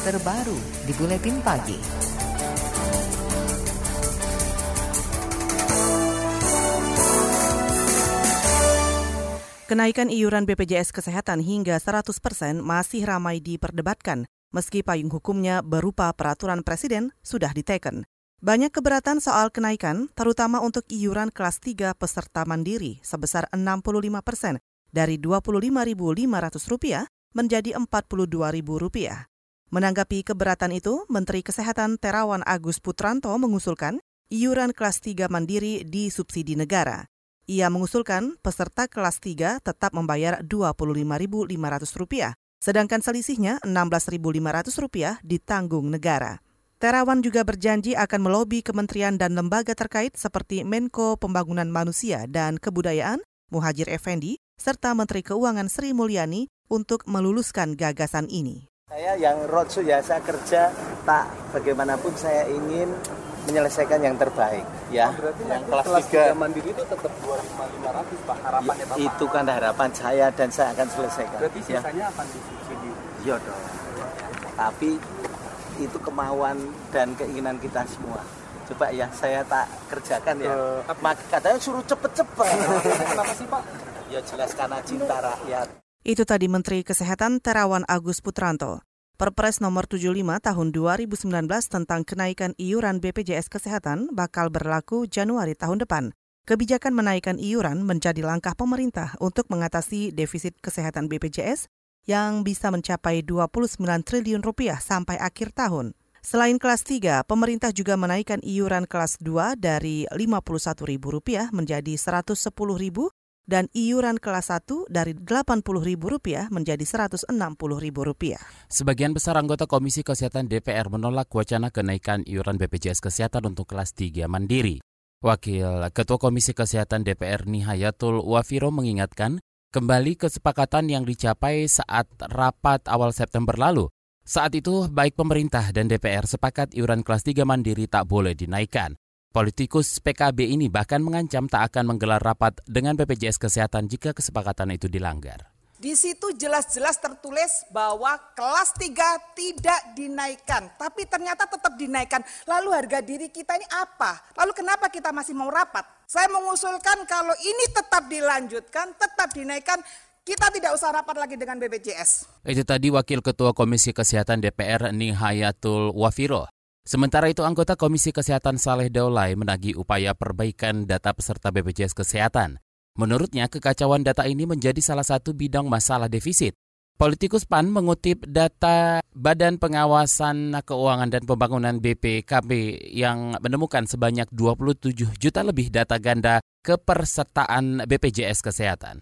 terbaru di Buletin Pagi. Kenaikan iuran BPJS Kesehatan hingga 100 persen masih ramai diperdebatkan, meski payung hukumnya berupa peraturan presiden sudah diteken. Banyak keberatan soal kenaikan, terutama untuk iuran kelas 3 peserta mandiri sebesar 65 persen dari Rp25.500 menjadi Rp42.000. Menanggapi keberatan itu, Menteri Kesehatan Terawan Agus Putranto mengusulkan iuran kelas 3 mandiri disubsidi negara. Ia mengusulkan peserta kelas 3 tetap membayar Rp25.500, sedangkan selisihnya Rp16.500 ditanggung negara. Terawan juga berjanji akan melobi kementerian dan lembaga terkait seperti Menko Pembangunan Manusia dan Kebudayaan, Muhajir Effendi, serta Menteri Keuangan Sri Mulyani untuk meluluskan gagasan ini. Saya yang roadshow ya, saya kerja tak bagaimanapun saya ingin menyelesaikan yang terbaik ya. Oh, yang kelas, kelas 3 mandiri itu tetap 2500 Pak harapannya Bapak. Itu kan harapan saya dan saya akan selesaikan. Berarti ya. sisanya ya. akan disubsidi. Iya dong. Tapi itu kemauan dan keinginan kita semua. Coba ya saya tak kerjakan ya. Uh, katanya suruh cepet-cepet. Kenapa sih Pak? Ya jelas karena cinta rakyat. Itu tadi Menteri Kesehatan Terawan Agus Putranto. Perpres nomor 75 tahun 2019 tentang kenaikan iuran BPJS Kesehatan bakal berlaku Januari tahun depan. Kebijakan menaikkan iuran menjadi langkah pemerintah untuk mengatasi defisit kesehatan BPJS yang bisa mencapai 29 triliun rupiah sampai akhir tahun. Selain kelas 3, pemerintah juga menaikkan iuran kelas 2 dari Rp51.000 menjadi Rp110.000 dan iuran kelas 1 dari Rp80.000 menjadi Rp160.000. Sebagian besar anggota Komisi Kesehatan DPR menolak wacana kenaikan iuran BPJS Kesehatan untuk kelas 3 mandiri. Wakil Ketua Komisi Kesehatan DPR Nihayatul Wafiro mengingatkan kembali kesepakatan yang dicapai saat rapat awal September lalu. Saat itu, baik pemerintah dan DPR sepakat iuran kelas 3 mandiri tak boleh dinaikkan. Politikus PKB ini bahkan mengancam tak akan menggelar rapat dengan BPJS Kesehatan jika kesepakatan itu dilanggar. Di situ jelas-jelas tertulis bahwa kelas 3 tidak dinaikkan, tapi ternyata tetap dinaikkan. Lalu harga diri kita ini apa? Lalu kenapa kita masih mau rapat? Saya mengusulkan kalau ini tetap dilanjutkan, tetap dinaikkan, kita tidak usah rapat lagi dengan BPJS. Itu tadi Wakil Ketua Komisi Kesehatan DPR Nihayatul Wafiro. Sementara itu, anggota Komisi Kesehatan Saleh Daulay menagih upaya perbaikan data peserta BPJS Kesehatan. Menurutnya, kekacauan data ini menjadi salah satu bidang masalah defisit. Politikus PAN mengutip data Badan Pengawasan Keuangan dan Pembangunan BPKB yang menemukan sebanyak 27 juta lebih data ganda kepersertaan BPJS Kesehatan.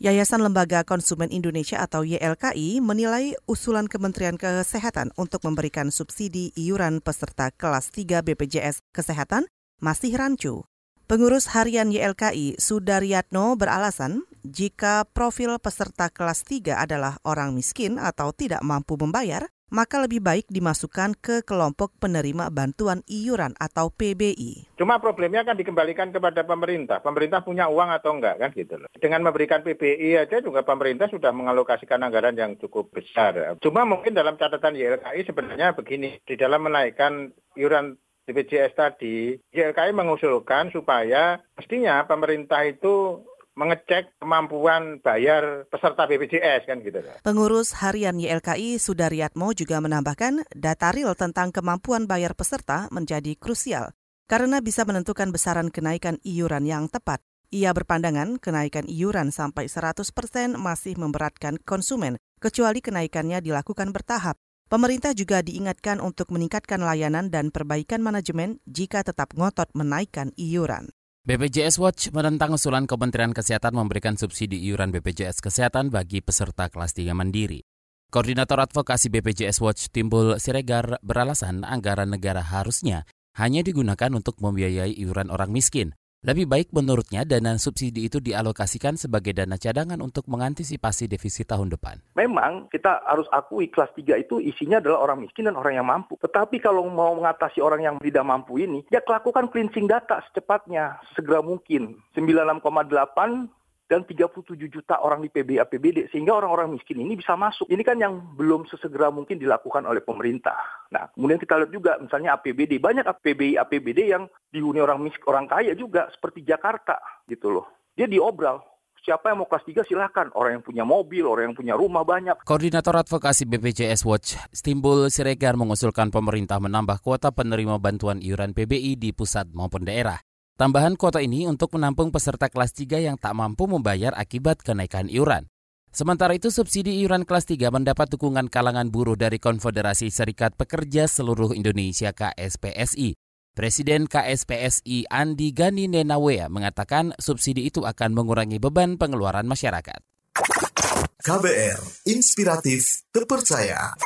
Yayasan Lembaga Konsumen Indonesia atau YLKI menilai usulan Kementerian Kesehatan untuk memberikan subsidi iuran peserta kelas 3 BPJS Kesehatan masih rancu. Pengurus harian YLKI Sudaryatno beralasan jika profil peserta kelas 3 adalah orang miskin atau tidak mampu membayar, maka lebih baik dimasukkan ke kelompok penerima bantuan iuran atau PBI. Cuma problemnya kan dikembalikan kepada pemerintah. Pemerintah punya uang atau enggak kan gitu loh. Dengan memberikan PBI aja juga pemerintah sudah mengalokasikan anggaran yang cukup besar. Cuma mungkin dalam catatan YLKI sebenarnya begini, di dalam menaikkan iuran BPJS tadi, YLKI mengusulkan supaya mestinya pemerintah itu mengecek kemampuan bayar peserta BPJS kan gitu. Pengurus harian YLKI Sudaryatmo juga menambahkan data real tentang kemampuan bayar peserta menjadi krusial karena bisa menentukan besaran kenaikan iuran yang tepat. Ia berpandangan kenaikan iuran sampai 100% masih memberatkan konsumen, kecuali kenaikannya dilakukan bertahap. Pemerintah juga diingatkan untuk meningkatkan layanan dan perbaikan manajemen jika tetap ngotot menaikkan iuran. BPJS Watch menentang usulan Kementerian Kesehatan memberikan subsidi iuran BPJS Kesehatan bagi peserta kelas 3 mandiri. Koordinator Advokasi BPJS Watch Timbul Siregar beralasan anggaran negara harusnya hanya digunakan untuk membiayai iuran orang miskin. Lebih baik menurutnya dana subsidi itu dialokasikan sebagai dana cadangan untuk mengantisipasi defisit tahun depan. Memang kita harus akui kelas 3 itu isinya adalah orang miskin dan orang yang mampu. Tetapi kalau mau mengatasi orang yang tidak mampu ini, ya lakukan cleansing data secepatnya, segera mungkin. 96,8 dan 37 juta orang di PBI APBD sehingga orang-orang miskin ini bisa masuk. Ini kan yang belum sesegera mungkin dilakukan oleh pemerintah. Nah, kemudian kita lihat juga misalnya APBD, banyak PBI APBD yang dihuni orang miskin, orang kaya juga seperti Jakarta gitu loh. Dia diobral siapa yang mau kelas 3 silahkan. Orang yang punya mobil, orang yang punya rumah banyak. Koordinator Advokasi BPJS Watch, Stimbul Siregar mengusulkan pemerintah menambah kuota penerima bantuan iuran PBI di pusat maupun daerah. Tambahan kuota ini untuk menampung peserta kelas 3 yang tak mampu membayar akibat kenaikan iuran. Sementara itu subsidi iuran kelas 3 mendapat dukungan kalangan buruh dari Konfederasi Serikat Pekerja Seluruh Indonesia KSPSI. Presiden KSPSI Andi Gani Nenawea mengatakan subsidi itu akan mengurangi beban pengeluaran masyarakat. KBR, inspiratif, terpercaya.